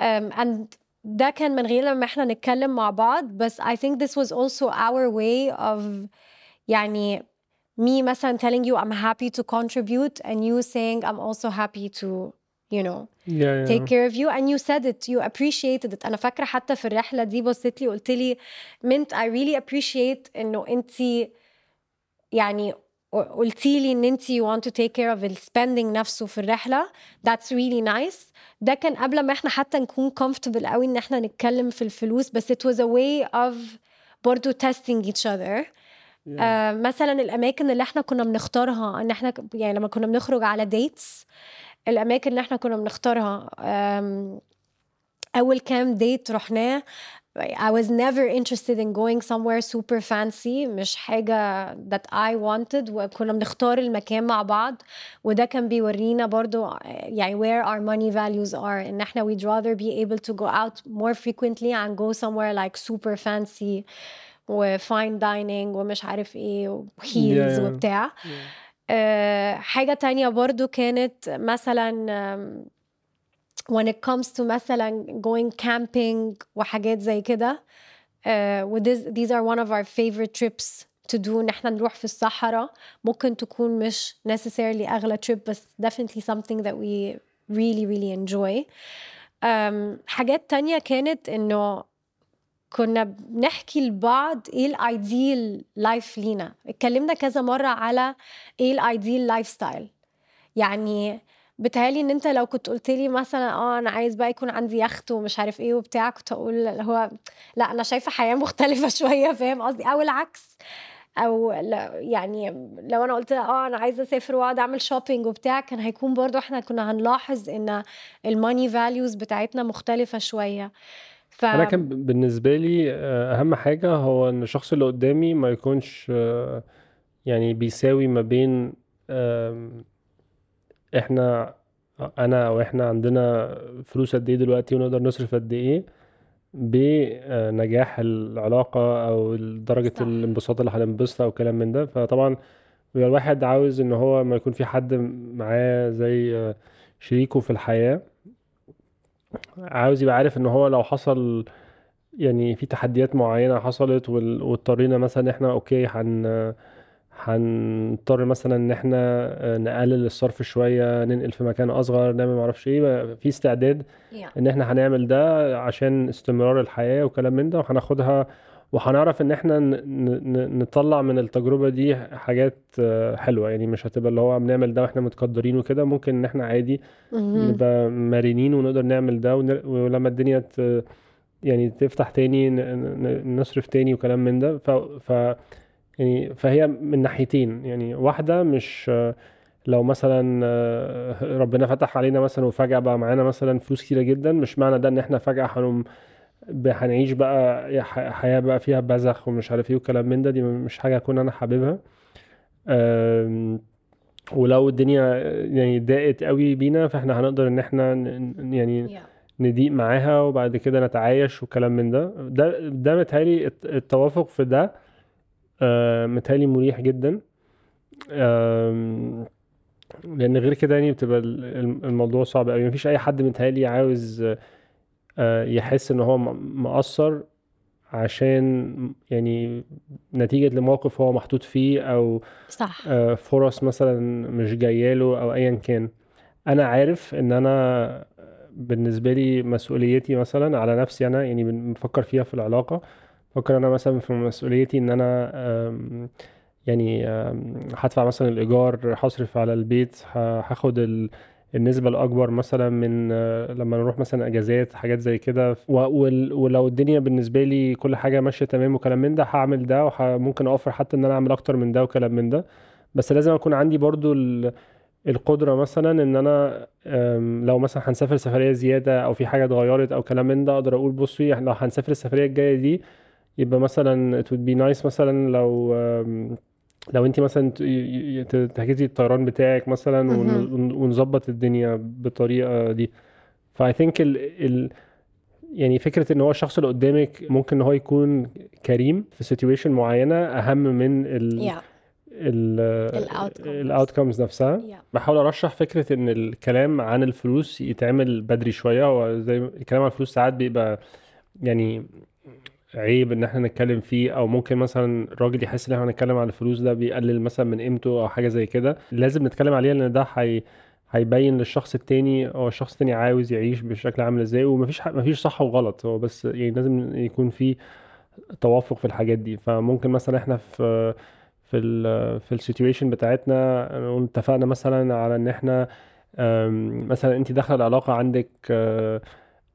um, and ده كان من غير لما إحنا نتكلم مع بعض بس I think this was also our way of يعني me مثلا telling you I'm happy to contribute and you saying I'm also happy to you know yeah, yeah. take care of you. And you said it you appreciated it. أنا فاكرة حتى في الرحلة دي بصيت لي قلت لي منت I really appreciate إنه انت يعني قلتي لي إن انت you want to take care of the spending نفسه في الرحلة. That's really nice. ده كان قبل ما إحنا حتى نكون comfortable قوي إن إحنا نتكلم في الفلوس بس it was a way of برضو testing each other. Yeah. آه مثلا الأماكن اللي إحنا كنا بنختارها إن إحنا يعني لما كنا بنخرج على ديتس الاماكن اللي إحنا كنا بنختارها اول كام ديت رحناه I was never interested in going somewhere super fancy مش حاجة that I wanted وكنا بنختار المكان مع بعض وده كان بيورينا برضو يعني where our money values are ان إحنا we'd rather be able to go out more frequently and go somewhere like super fancy و fine dining ومش عارف إيه و heels yeah. وبتاع yeah. Uh, حاجة تانية برضو كانت مثلا um, when it comes to مثلا going camping وحاجات زي كده uh, these are one of our favorite trips to do ان إحنا نروح في الصحراء ممكن تكون مش necessarily اغلى trip بس definitely something that we really really enjoy um, حاجات تانية كانت انه كنا بنحكي لبعض إيه ال ideal life لينا. اتكلمنا كذا مرة على إيه ال ideal lifestyle يعني بتهيألي إن أنت لو كنت قلت لي مثلا آه أنا عايز بقى يكون عندي يخت ومش عارف إيه وبتاع كنت أقول هو لا أنا شايفة حياة مختلفة شوية فاهم قصدي؟ أو العكس. أو يعني لو أنا قلت آه أنا عايزة أسافر وأقعد أعمل shopping وبتاع كان هيكون برضو إحنا كنا هنلاحظ إن ال money values بتاعتنا مختلفة شوية. ف... أنا كان بالنسبة لي آه، أهم حاجة هو إن الشخص اللي قدامي ما يكونش آه، يعني بيساوي ما بين إحنا أنا أو إحنا عندنا فلوس قد إيه دلوقتي ونقدر نصرف قد إيه بنجاح العلاقة أو درجة صح. الانبساط اللي هننبسطها أو كلام من ده. فطبعا بيبقى الواحد عاوز إن هو ما يكون في حد معاه زي شريكه في الحياة. عاوز يبقى عارف إن هو لو حصل يعني في تحديات معينة حصلت وال- واضطرينا مثلا إحنا أوكي هن هنضطر مثلا إن إحنا آه، نقلل الصرف شوية ننقل في مكان أصغر نعمل معرفش إيه في استعداد. إن إحنا هنعمل ده عشان استمرار الحياة وكلام من ده وهناخدها وهنعرف إن إحنا نطلع من التجربة دي حاجات آه، حلوة. يعني مش هتبقى اللي هو بنعمل ده وإحنا متقدرين وكده. ممكن إن إحنا عادي. نبقى مرنين ونقدر نعمل ده ولما الدنيا ت... يعني تفتح تاني نصرف تاني وكلام من ده. ف... ف... يعني فهي من ناحيتين. يعني واحدة مش لو مثلا آه، ربنا فتح علينا مثلا وفجأة بقى معانا مثلا فلوس كتيرة جدا مش معنى ده إن إحنا فجأة هنقوم هنعيش بقى ح- حياة بقى فيها بذخ ومش عارف إيه وكلام من ده دي مش حاجة أكون أنا حاببها. ولو الدنيا يعني ضاقت قوي بينا فإحنا هنقدر إن إحنا يعني. نضيق معاها وبعد كده نتعايش وكلام من ده. ده ده متهيألي الت- التوافق في ده آه، متهيألي مريح جدا. لأن غير كده يعني بتبقى ال- الم- الموضوع صعب قوي. مفيش أي حد متهيألي عاوز يحس إن هو مقصر عشان يعني نتيجة لموقف هو محطوط فيه أو صح. آه، فرص مثلا مش جاياله أو ايا كان. أنا عارف إن أنا بالنسبة لي مسؤوليتي مثلا على نفسي أنا يعني بفكر فيها في العلاقة. بفكر أنا مثلا في مسؤوليتي أنا آم، يعني هدفع مثلا الإيجار هصرف على البيت هاخد ال- النسبة الأكبر مثلا من آه، لما نروح مثلا أجازات حاجات زي كده. ولو الدنيا بالنسبة لي كل حاجة ماشية تمام وكلام من ده هعمل ده وممكن أوفر حتى إن أنا أعمل أكتر من ده وكلام من ده. بس لازم أكون عندي برضو ال- القدرة مثلا أنا آم، لو مثلا هنسافر سفرية زيادة أو في حاجة اتغيرت أو كلام من ده أقدر أقول بصي لو هنسافر السفرية الجاية دي يبقى مثلا it would be nice مثلا لو لو انت مثلا تحجزي الطيران بتاعك مثلا ونظبط الدنيا بالطريقة دي فاي ثينك ال ال يعني فكرة إن هو الشخص اللي قدامك ممكن إن هو يكون كريم في situation معينة أهم من ال yeah. ال outcomes نفسها yeah. بحاول أرشح فكرة إن الكلام عن الفلوس يتعمل بدري شوية هو زي ما- الكلام عن الفلوس ساعات بيبقى يعني عيب إن إحنا نتكلم فيه أو ممكن مثلا الراجل يحس إن إحنا هنتكلم عن الفلوس ده بيقلل مثلا من قيمته أو حاجة زي كده لازم نتكلم عليها لأن ده هي هيبين للشخص التاني أو الشخص التاني عاوز يعيش بشكل عامل إزاي ومفيش. مفيش صح وغلط هو بس يعني لازم يكون في توافق في الحاجات دي فممكن مثلا إحنا في في ال في ال situation بتاعتنا اتفقنا مثلا على إن إحنا مثلا انت داخلة العلاقة عندك أه،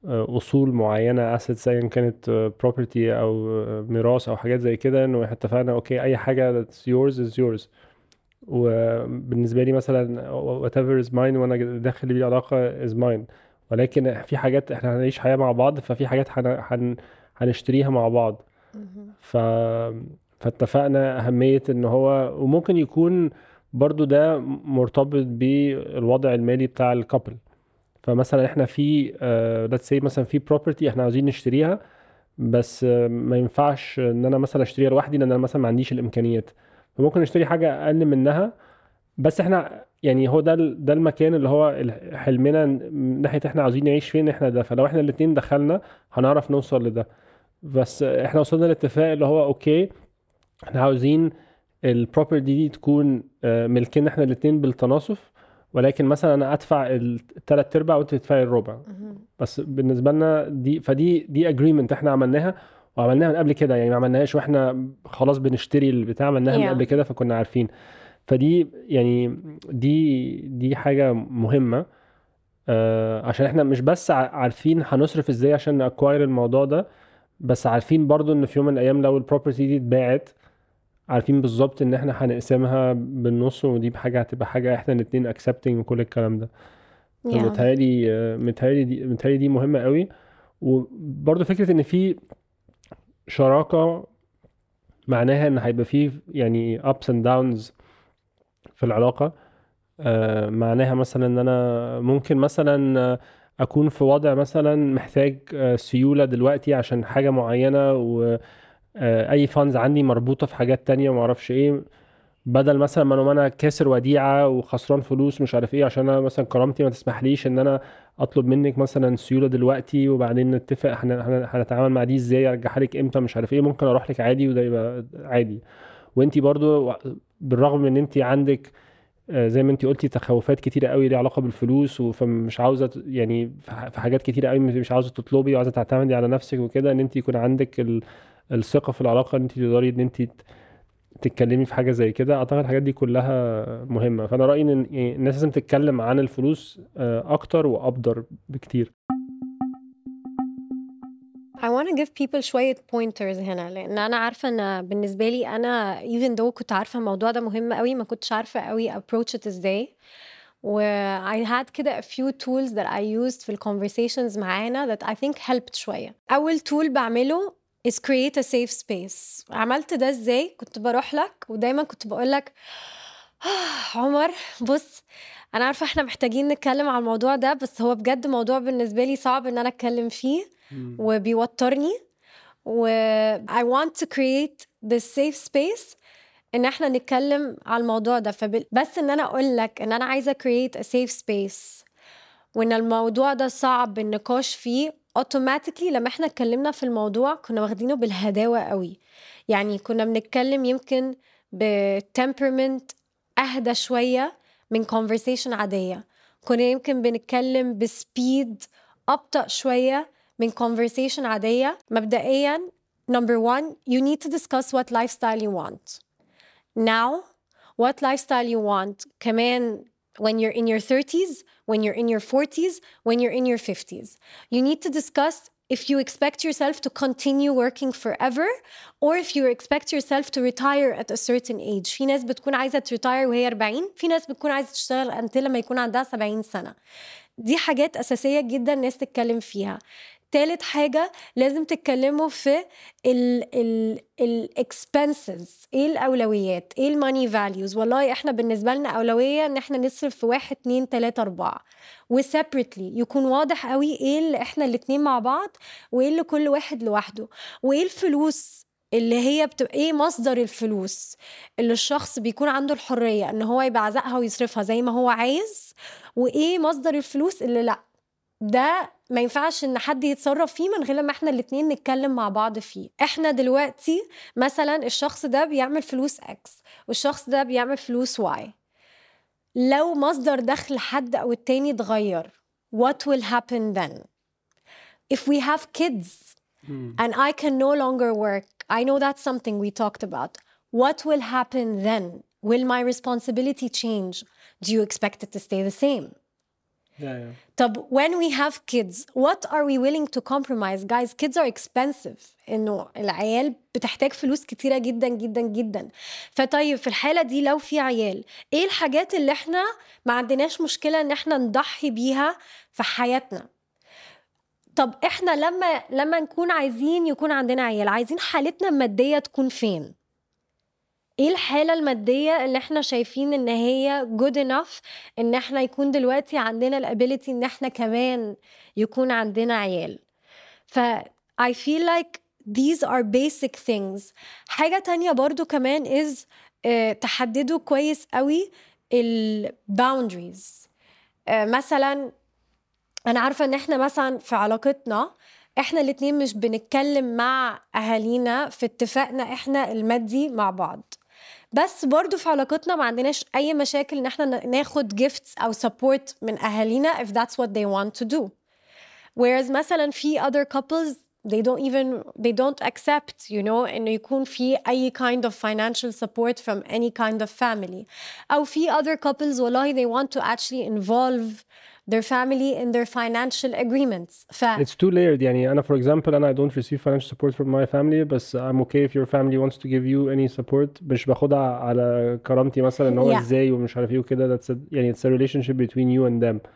أصول معينة assets ايا كانت أه، property أو أه، ميراث أو حاجات زي كده إنه إحنا اتفقنا okay أي حاجة that's yours is yours. وبالنسبة لي مثلا whatever is mine وأنا داخل بيه علاقه is mine. ولكن في حاجات إحنا هنعيش حياة مع بعض ففي حاجات هن... هن... هنشتريها مع بعض. ف... فاتفقنا أهمية إن هو وممكن يكون برضو ده مرتبط بالوضع المالي بتاع الكابل فمثلا إحنا في uh, let's say مثلا في property إحنا عاوزين نشتريها بس آه، ما ينفعش إن أنا مثلا أشتريها لوحدي لأن أنا مثلا ما عنديش الإمكانيات. فممكن نشتري حاجة أقل منها بس إحنا يعني هو ده ده المكان اللي هو حلمنا من ناحية إحنا عاوزين نعيش فين إحنا ده. فلو إحنا الاتنين دخلنا هنعرف نوصل لده. بس إحنا وصلنا لاتفاق اللي هو okay إحنا عاوزين ال property دي تكون آه، ملكنا إحنا الاتنين بالتناصف. ولكن مثلا أنا أدفع الثلاث أرباع وأنت تدفعي الربع. بس بالنسبة لنا دي فدي دي agreement إحنا عملناها وعملناها من قبل كده يعني ما عملناهاش وإحنا خلاص بنشتري البتاع عملناها من. قبل كده فكنا عارفين فدي يعني دي دي حاجة مهمة آه، عشان إحنا مش بس عارفين هنصرف إزاي عشان ن acquire الموضوع ده بس عارفين برضو إن في يوم من الأيام لو ال property دي اتباعت عارفين بالظبط إن إحنا هنقسمها بالنص ودي بحاجه هتبقى حاجة إحنا الاتنين accepting وكل الكلام ده. Yeah. فمتهيألي آه، متهيألي دي متهيألي دي مهمة قوي. وبرضو فكرة إن في شراكة معناها إن هيبقى فيه يعني ups and downs في العلاقة. آه معناها مثلا إن أنا ممكن مثلا أكون في وضع مثلا محتاج آه، سيولة دلوقتي عشان حاجة معينة واي فانز عندي مربوطة في حاجات تانية ومعرفش إيه. بدل مثلا ما أنا كاسر وديعة وخسران فلوس مش عارف إيه عشان أنا مثلا كرامتي ما تسمحليش إن أنا أطلب منك مثلا سيولة دلوقتي وبعدين نتفق هنتعامل مع دي إزاي أرجعها لك إمتى مش عارف إيه. ممكن أروح لك عادي وده يبقى عادي. وأنت برضو بالرغم إن أنت عندك آه، زي ما أنت قلتي تخوفات كتيرة قوي ليها علاقة بالفلوس فمش عاوزة يعني في حاجات كتيرة قوي مش عاوزة تطلبي وعاوزة تعتمدي على نفسك وكده إن أنت يكون عندك الثقة في العلاقة ان انت تقدري ان انت تتكلمي في حاجة زي كده أعتقد الحاجات دي كلها مهمة. فأنا رأيي إن الناس لازم تتكلم عن الفلوس آه، أكتر وأبدر بكتير. I want to give people شوية pointers هنا لأن أنا عارفة إن بالنسبة لي أنا even though كنت عارفة الموضوع ده مهم قوي ما كنتش عارفة قوي approach it إزاي. و I had كده a few tools that I used في ال conversations معانا that I think helped شوية. أول tool بعمله is create a safe space. عملت ده إزاي؟ كنت بروح لك ودايما كنت بقول لك آه عمر بص أنا عارفة إحنا محتاجين نتكلم على الموضوع ده بس هو بجد موضوع بالنسبة لي صعب إن أنا أتكلم فيه وبيوترني. و I want to create this safe space إن إحنا نتكلم على الموضوع ده. فب... بس إن أنا أقول لك إن أنا عايزة create a safe space. وإن الموضوع ده صعب النقاش فيه اوتوماتيكلي لما إحنا اتكلمنا في الموضوع كنا واخدينه بالهداوة قوي. يعني كنا بنتكلم يمكن بتمبرمنت أهدى شوية من conversation عادية. كنا يمكن بنتكلم بسبيد أبطأ شوية من conversation عادية. مبدئيا number one you need to discuss what lifestyle you want. Now what lifestyle you want. كمان when you're in your 30s, when you're in your 40s, when you're in your 50s. You need to discuss if you expect yourself to continue working forever or if you expect yourself to retire at a certain age. في ناس بتكون عايزة تريتاير وهي 40 في ناس بتكون عايزة تشتغل انت لما يكون عندها 70 سنة دي حاجات أساسية جدا الناس تتكلم فيها تالت حاجة لازم تتكلموا في ال expenses إيه الأولويات؟ إيه ال money values والله إحنا بالنسبة لنا أولوية إن إحنا نصرف في واحد اتنين تلاتة أربعة. و separately يكون واضح قوي إيه اللي إحنا الاتنين مع بعض وإيه اللي كل واحد لوحده. وإيه الفلوس اللي هي بتبقى إيه مصدر الفلوس اللي الشخص بيكون عنده الحرية إن هو يبعزقها ويصرفها زي ما هو عايز؟ وإيه مصدر الفلوس اللي لأ؟ ده ما ينفعش ان حد يتصرف فيه من غير لما إحنا الاتنين نتكلم مع بعض فيه إحنا دلوقتي مثلا الشخص ده بيعمل فلوس X والشخص ده بيعمل فلوس Y لو مصدر دخل حد أو التاني اتغير what will happen then if we have kids hmm. and I can no longer work I know that's something we talked about what will happen then will my responsibility change do you expect it to stay the same. طب when we have kids what are we willing to compromise? Guys kids are expensive. إنه العيال بتحتاج فلوس كتيرة جدا جدا جدا. فطيب في الحالة دي لو في عيال إيه الحاجات اللي إحنا ما عندناش مشكلة إن إحنا نضحي بيها في حياتنا؟ طب إحنا لما لما نكون عايزين يكون عندنا عيال عايزين حالتنا المادية تكون فين؟ إيه الحالة المادية اللي إحنا شايفين إن هي good enough إن إحنا يكون دلوقتي عندنا الابيليتي إن إحنا كمان يكون عندنا عيال؟ ف I feel like these are basic things. حاجة تانية برضو كمان is uh, تحددوا كويس قوي ال boundaries. uh, مثلا أنا عارفة إن إحنا مثلا في علاقتنا إحنا الاتنين مش بنتكلم مع أهالينا في اتفاقنا إحنا المادي مع بعض. بس برضو في علاقتنا ما عندناش اي مشاكل ان احنا ناخد جيفتس او سبورت من اهالينا if that's what they want to do whereas مثلا في other couples they don't even they don't accept you know انه يكون في اي kind of financial support from any kind of family او في other couples والله they want to actually involve their family in their financial agreements ف It's too layered يعني أنا for example أنا I don't receive financial support from my family بس I'm okay if your family wants to give you any support مش باخدها على كرامتي مثلا إن هو yeah. إزاي ومش عارف إيه وكده that's a, يعني it's a relationship between you and them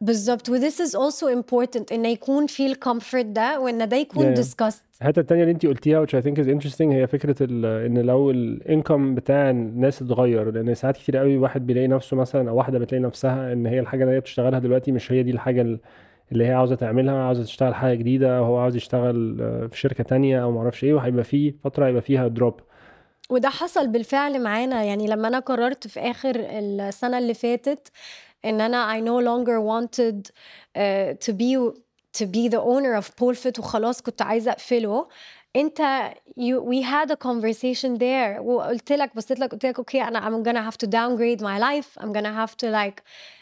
بالظبط. و this is also important إن يكون في ال comfort ده وإن ده يكون Yeah. discussed. الحتة التانية اللي انت قلتيها which I think is interesting هي فكرة ال- إن لو ال income بتاع الناس اتغير. لأن ساعات كتير قوي واحد بيلاقي نفسه مثلا أو واحدة بتلاقي نفسها إن هي الحاجة اللي هي بتشتغلها دلوقتي مش هي دي الحاجة ال- اللي هي عاوزة تعملها عاوزة تشتغل حاجة جديدة وهو عاوز يشتغل آه، في شركة تانية أو معرفش إيه وهيبقى في فترة هيبقى فيها drop وده حصل بالفعل معانا. يعني لما أنا قررت في آخر السنة اللي فاتت ان انا I no longer wanted uh, to be to be the owner of Polfit وخلاص كنت عايزه اقفله انت you, we had a conversation there وقلت لك بصيت لك قلت لك اوكي انا I'm gonna have to downgrade my life I'm gonna have to like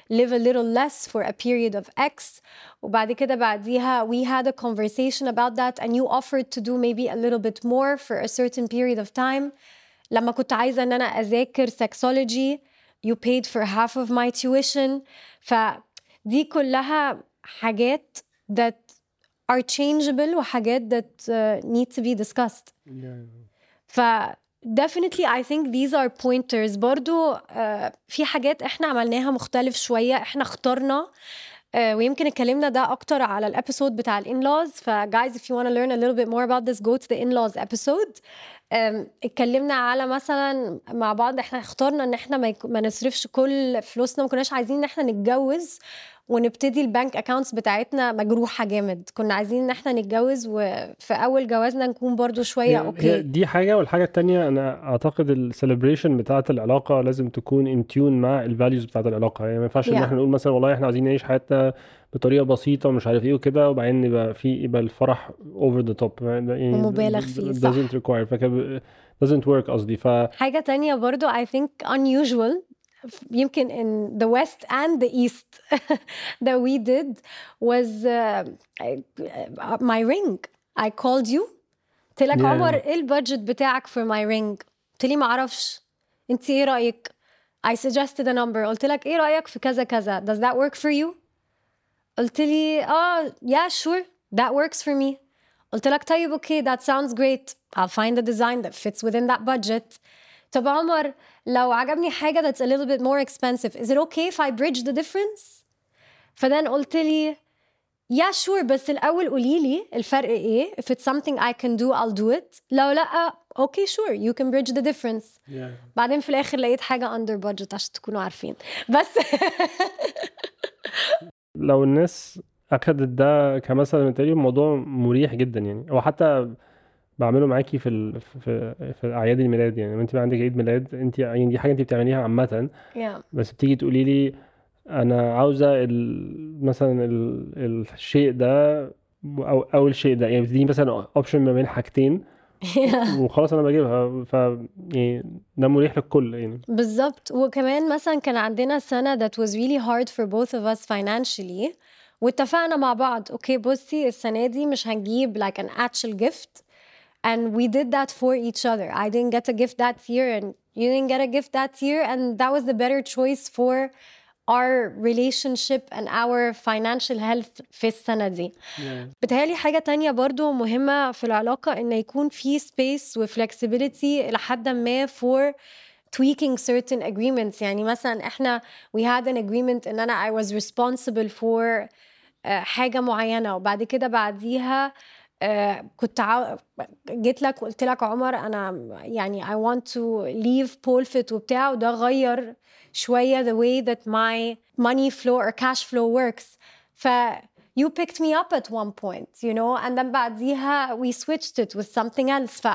live a little less for a period of X وبعد كده بعديها we had a conversation about that and you offered to do maybe a little bit more for a certain period of time لما كنت عايزة ان انا اذاكر sexology you paid for half of my tuition فدي كلها حاجات that are changeable وحاجات that uh, need to be discussed ف definitely I think these are pointers برضو آه، في حاجات إحنا عملناها مختلف شوية إحنا اخترنا آه، ويمكن اتكلمنا ده أكتر على الابيسود بتاع الان-laws ف guys if you want to learn a little bit more about this go to the in-laws episode. اتكلمنا على مثلا مع بعض إحنا اخترنا إن إحنا ما نصرفش كل فلوسنا ما كناش عايزين إن إحنا نتجوز. ونبتدي ال bank accounts بتاعتنا مجروحة جامد. كنا عايزين إن إحنا نتجوز وفي أول جوازنا نكون برضو شوية okay. دي حاجة والحاجة التانية أنا أعتقد ال celebration بتاعة العلاقة لازم تكون in tune مع ال values بتاعة العلاقة. يعني ما ينفعش إن. إحنا نقول مثلا والله إحنا عايزين نعيش حياتنا بطريقة بسيطة ومش عارف إيه وكده وبعدين يبقى في يبقى الفرح over the top يعني ومبالغ فيه، صح. doesn't require doesn't work قصدي. ف حاجة تانية برضو I think unusual يمكن in the west and the east that we did was uh, uh, my ring I called you قلت لك Yeah. عمر ايه البادجت بتاعك for my ring قلت لي معرفش انت ايه رأيك I suggested a number قلت لك ايه رأيك في كذا كذا does that work for you قلت لي اه yeah sure that works for me قلت لك طيب اوكي that sounds great I'll find a design that fits within that budget طب عمر لو عجبني حاجة that's a little bit more expensive is it okay if I bridge the difference؟ فأنت قلت لي يا yeah, sure sure, بس الأول قولي لي الفرق إيه؟ if it's something I can do I'll do it. لو لأ okay sure you can bridge the difference بعدين في الآخر لقيت حاجة under budget عشان تكونوا عارفين. بس لو الناس أخدت ده كمثل تقريبا الموضوع مريح جدا يعني. أو حتى بعمله معاكي في ال... في في أعياد الميلاد يعني. لما أنت بقى عندك عيد ميلاد أنت يعني دي حاجة أنت بتعمليها عامة yeah. بس بتيجي تقولي لي أنا عاوزة ال... مثلا ال... الشيء ده أو أو الشيء ده. يعني بتديني مثلا اوبشن ما بين حاجتين وخلاص أنا بجيبها. ف يعني ده مريح للكل يعني. بالظبط. وكمان مثلا كان عندنا سنة that was really hard for both of us financially واتفقنا مع بعض. أوكي بصي السنة دي مش هنجيب like an actual gift and we did that for each other I didn't get a gift that year and you didn't get a gift that year and that was the better choice for our relationship and our financial health في السنة دي بتهيألي حاجة تانية برضو مهمة في العلاقة إن يكون في space و flexibility لحد ما for tweaking certain agreements يعني مثلا احنا we had an agreement ان انا I was responsible for uh, حاجة معينة وبعد كده بعديها uh, كنت عاو... جيت لك وقلت لك عمر أنا يعني I want to leave Polfit وبتاع وده غير شوية the way that my money flow or cash flow works. ف you picked me up at one point you know and then بعديها we switched it with something else. ف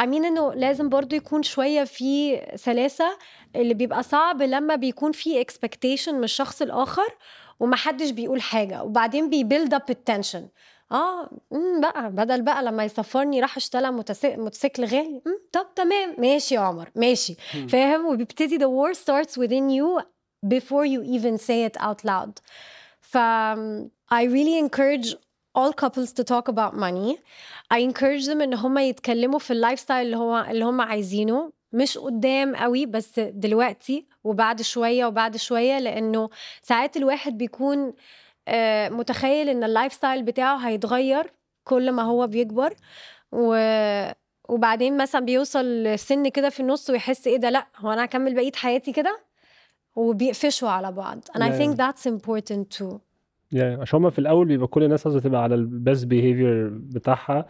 I mean إنه لازم برضو يكون شوية في سلاسة اللي بيبقى صعب لما بيكون في expectation من الشخص الآخر ومحدش بيقول حاجة وبعدين بي build up ال tension. آه امم بقى بدل بقى لما يسفرني راح اشترى متس- موتوسيكل غالي. مم، طب تمام ماشي يا عمر ماشي. فاهم؟ وبيبتدي the war starts within you before you even say it out loud. ف I really encourage all couples to talk about money. I encourage them إن هم يتكلموا في ال lifestyle اللي هو اللي هم عايزينه. مش قدام قوي بس دلوقتي وبعد شوية وبعد شوية لأنه ساعات الواحد بيكون آه، متخيل إن ال life style بتاعه هيتغير كل ما هو بيكبر. و... وبعدين مثلا بيوصل سن كده في النص ويحس إيه ده؟ لأ هو أنا هكمل بقية حياتي كده؟ وبيقفشوا على بعض. And I Yeah. think that's important too. يعني عشان هما في الأول بيبقى كل الناس عاوزه تبقى على ال best behavior بتاعها.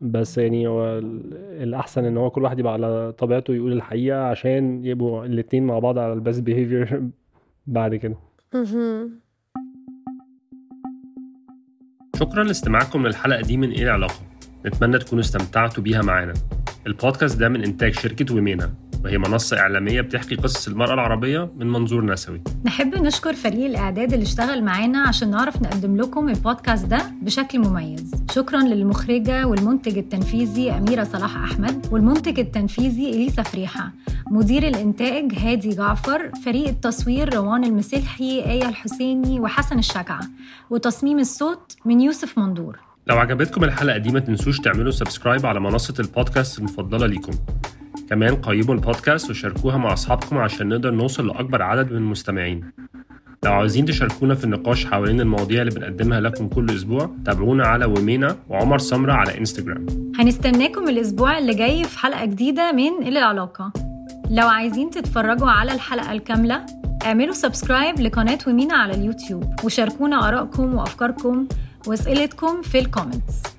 بس يعني هو ال- الأحسن إن هو كل واحد يبقى على طبيعته يقول الحقيقة عشان يبقوا الاتنين مع بعض على ال best behavior بعد كده. مهم. شكرا لاستماعكم للحلقة دي من إيه العلاقة؟ نتمنى تكونوا استمتعتوا بيها معانا. البودكاست ده من إنتاج شركة ويمينا. وهي منصة إعلامية بتحكي قصص المرأة العربية من منظور نسوي. نحب نشكر فريق الإعداد اللي اشتغل معانا عشان نعرف نقدم لكم البودكاست ده بشكل مميز. شكرا للمخرجة والمنتج التنفيذي أميرة صلاح أحمد والمنتج التنفيذي إليسا فريحة. مدير الإنتاج هادي جعفر فريق التصوير روان المسلحي آية الحسيني وحسن الشجعة. وتصميم الصوت من يوسف مندور. لو عجبتكم الحلقة دي ما تنسوش تعملوا subscribe على منصة البودكاست المفضلة ليكم. كمان قيموا البودكاست وشاركوها مع أصحابكم عشان نقدر نوصل لأكبر عدد من المستمعين. لو عاوزين تشاركونا في النقاش حوالين المواضيع اللي بنقدمها لكم كل أسبوع تابعونا على ومينا وعمر سمرة على إنستجرام. هنستناكم الأسبوع اللي جاي في حلقة جديدة من إلى العلاقة. لو عايزين تتفرجوا على الحلقة الكاملة اعملوا subscribe لقناة ومينا على اليوتيوب وشاركونا آرائكم وأفكاركم وأسئلتكم في ال comments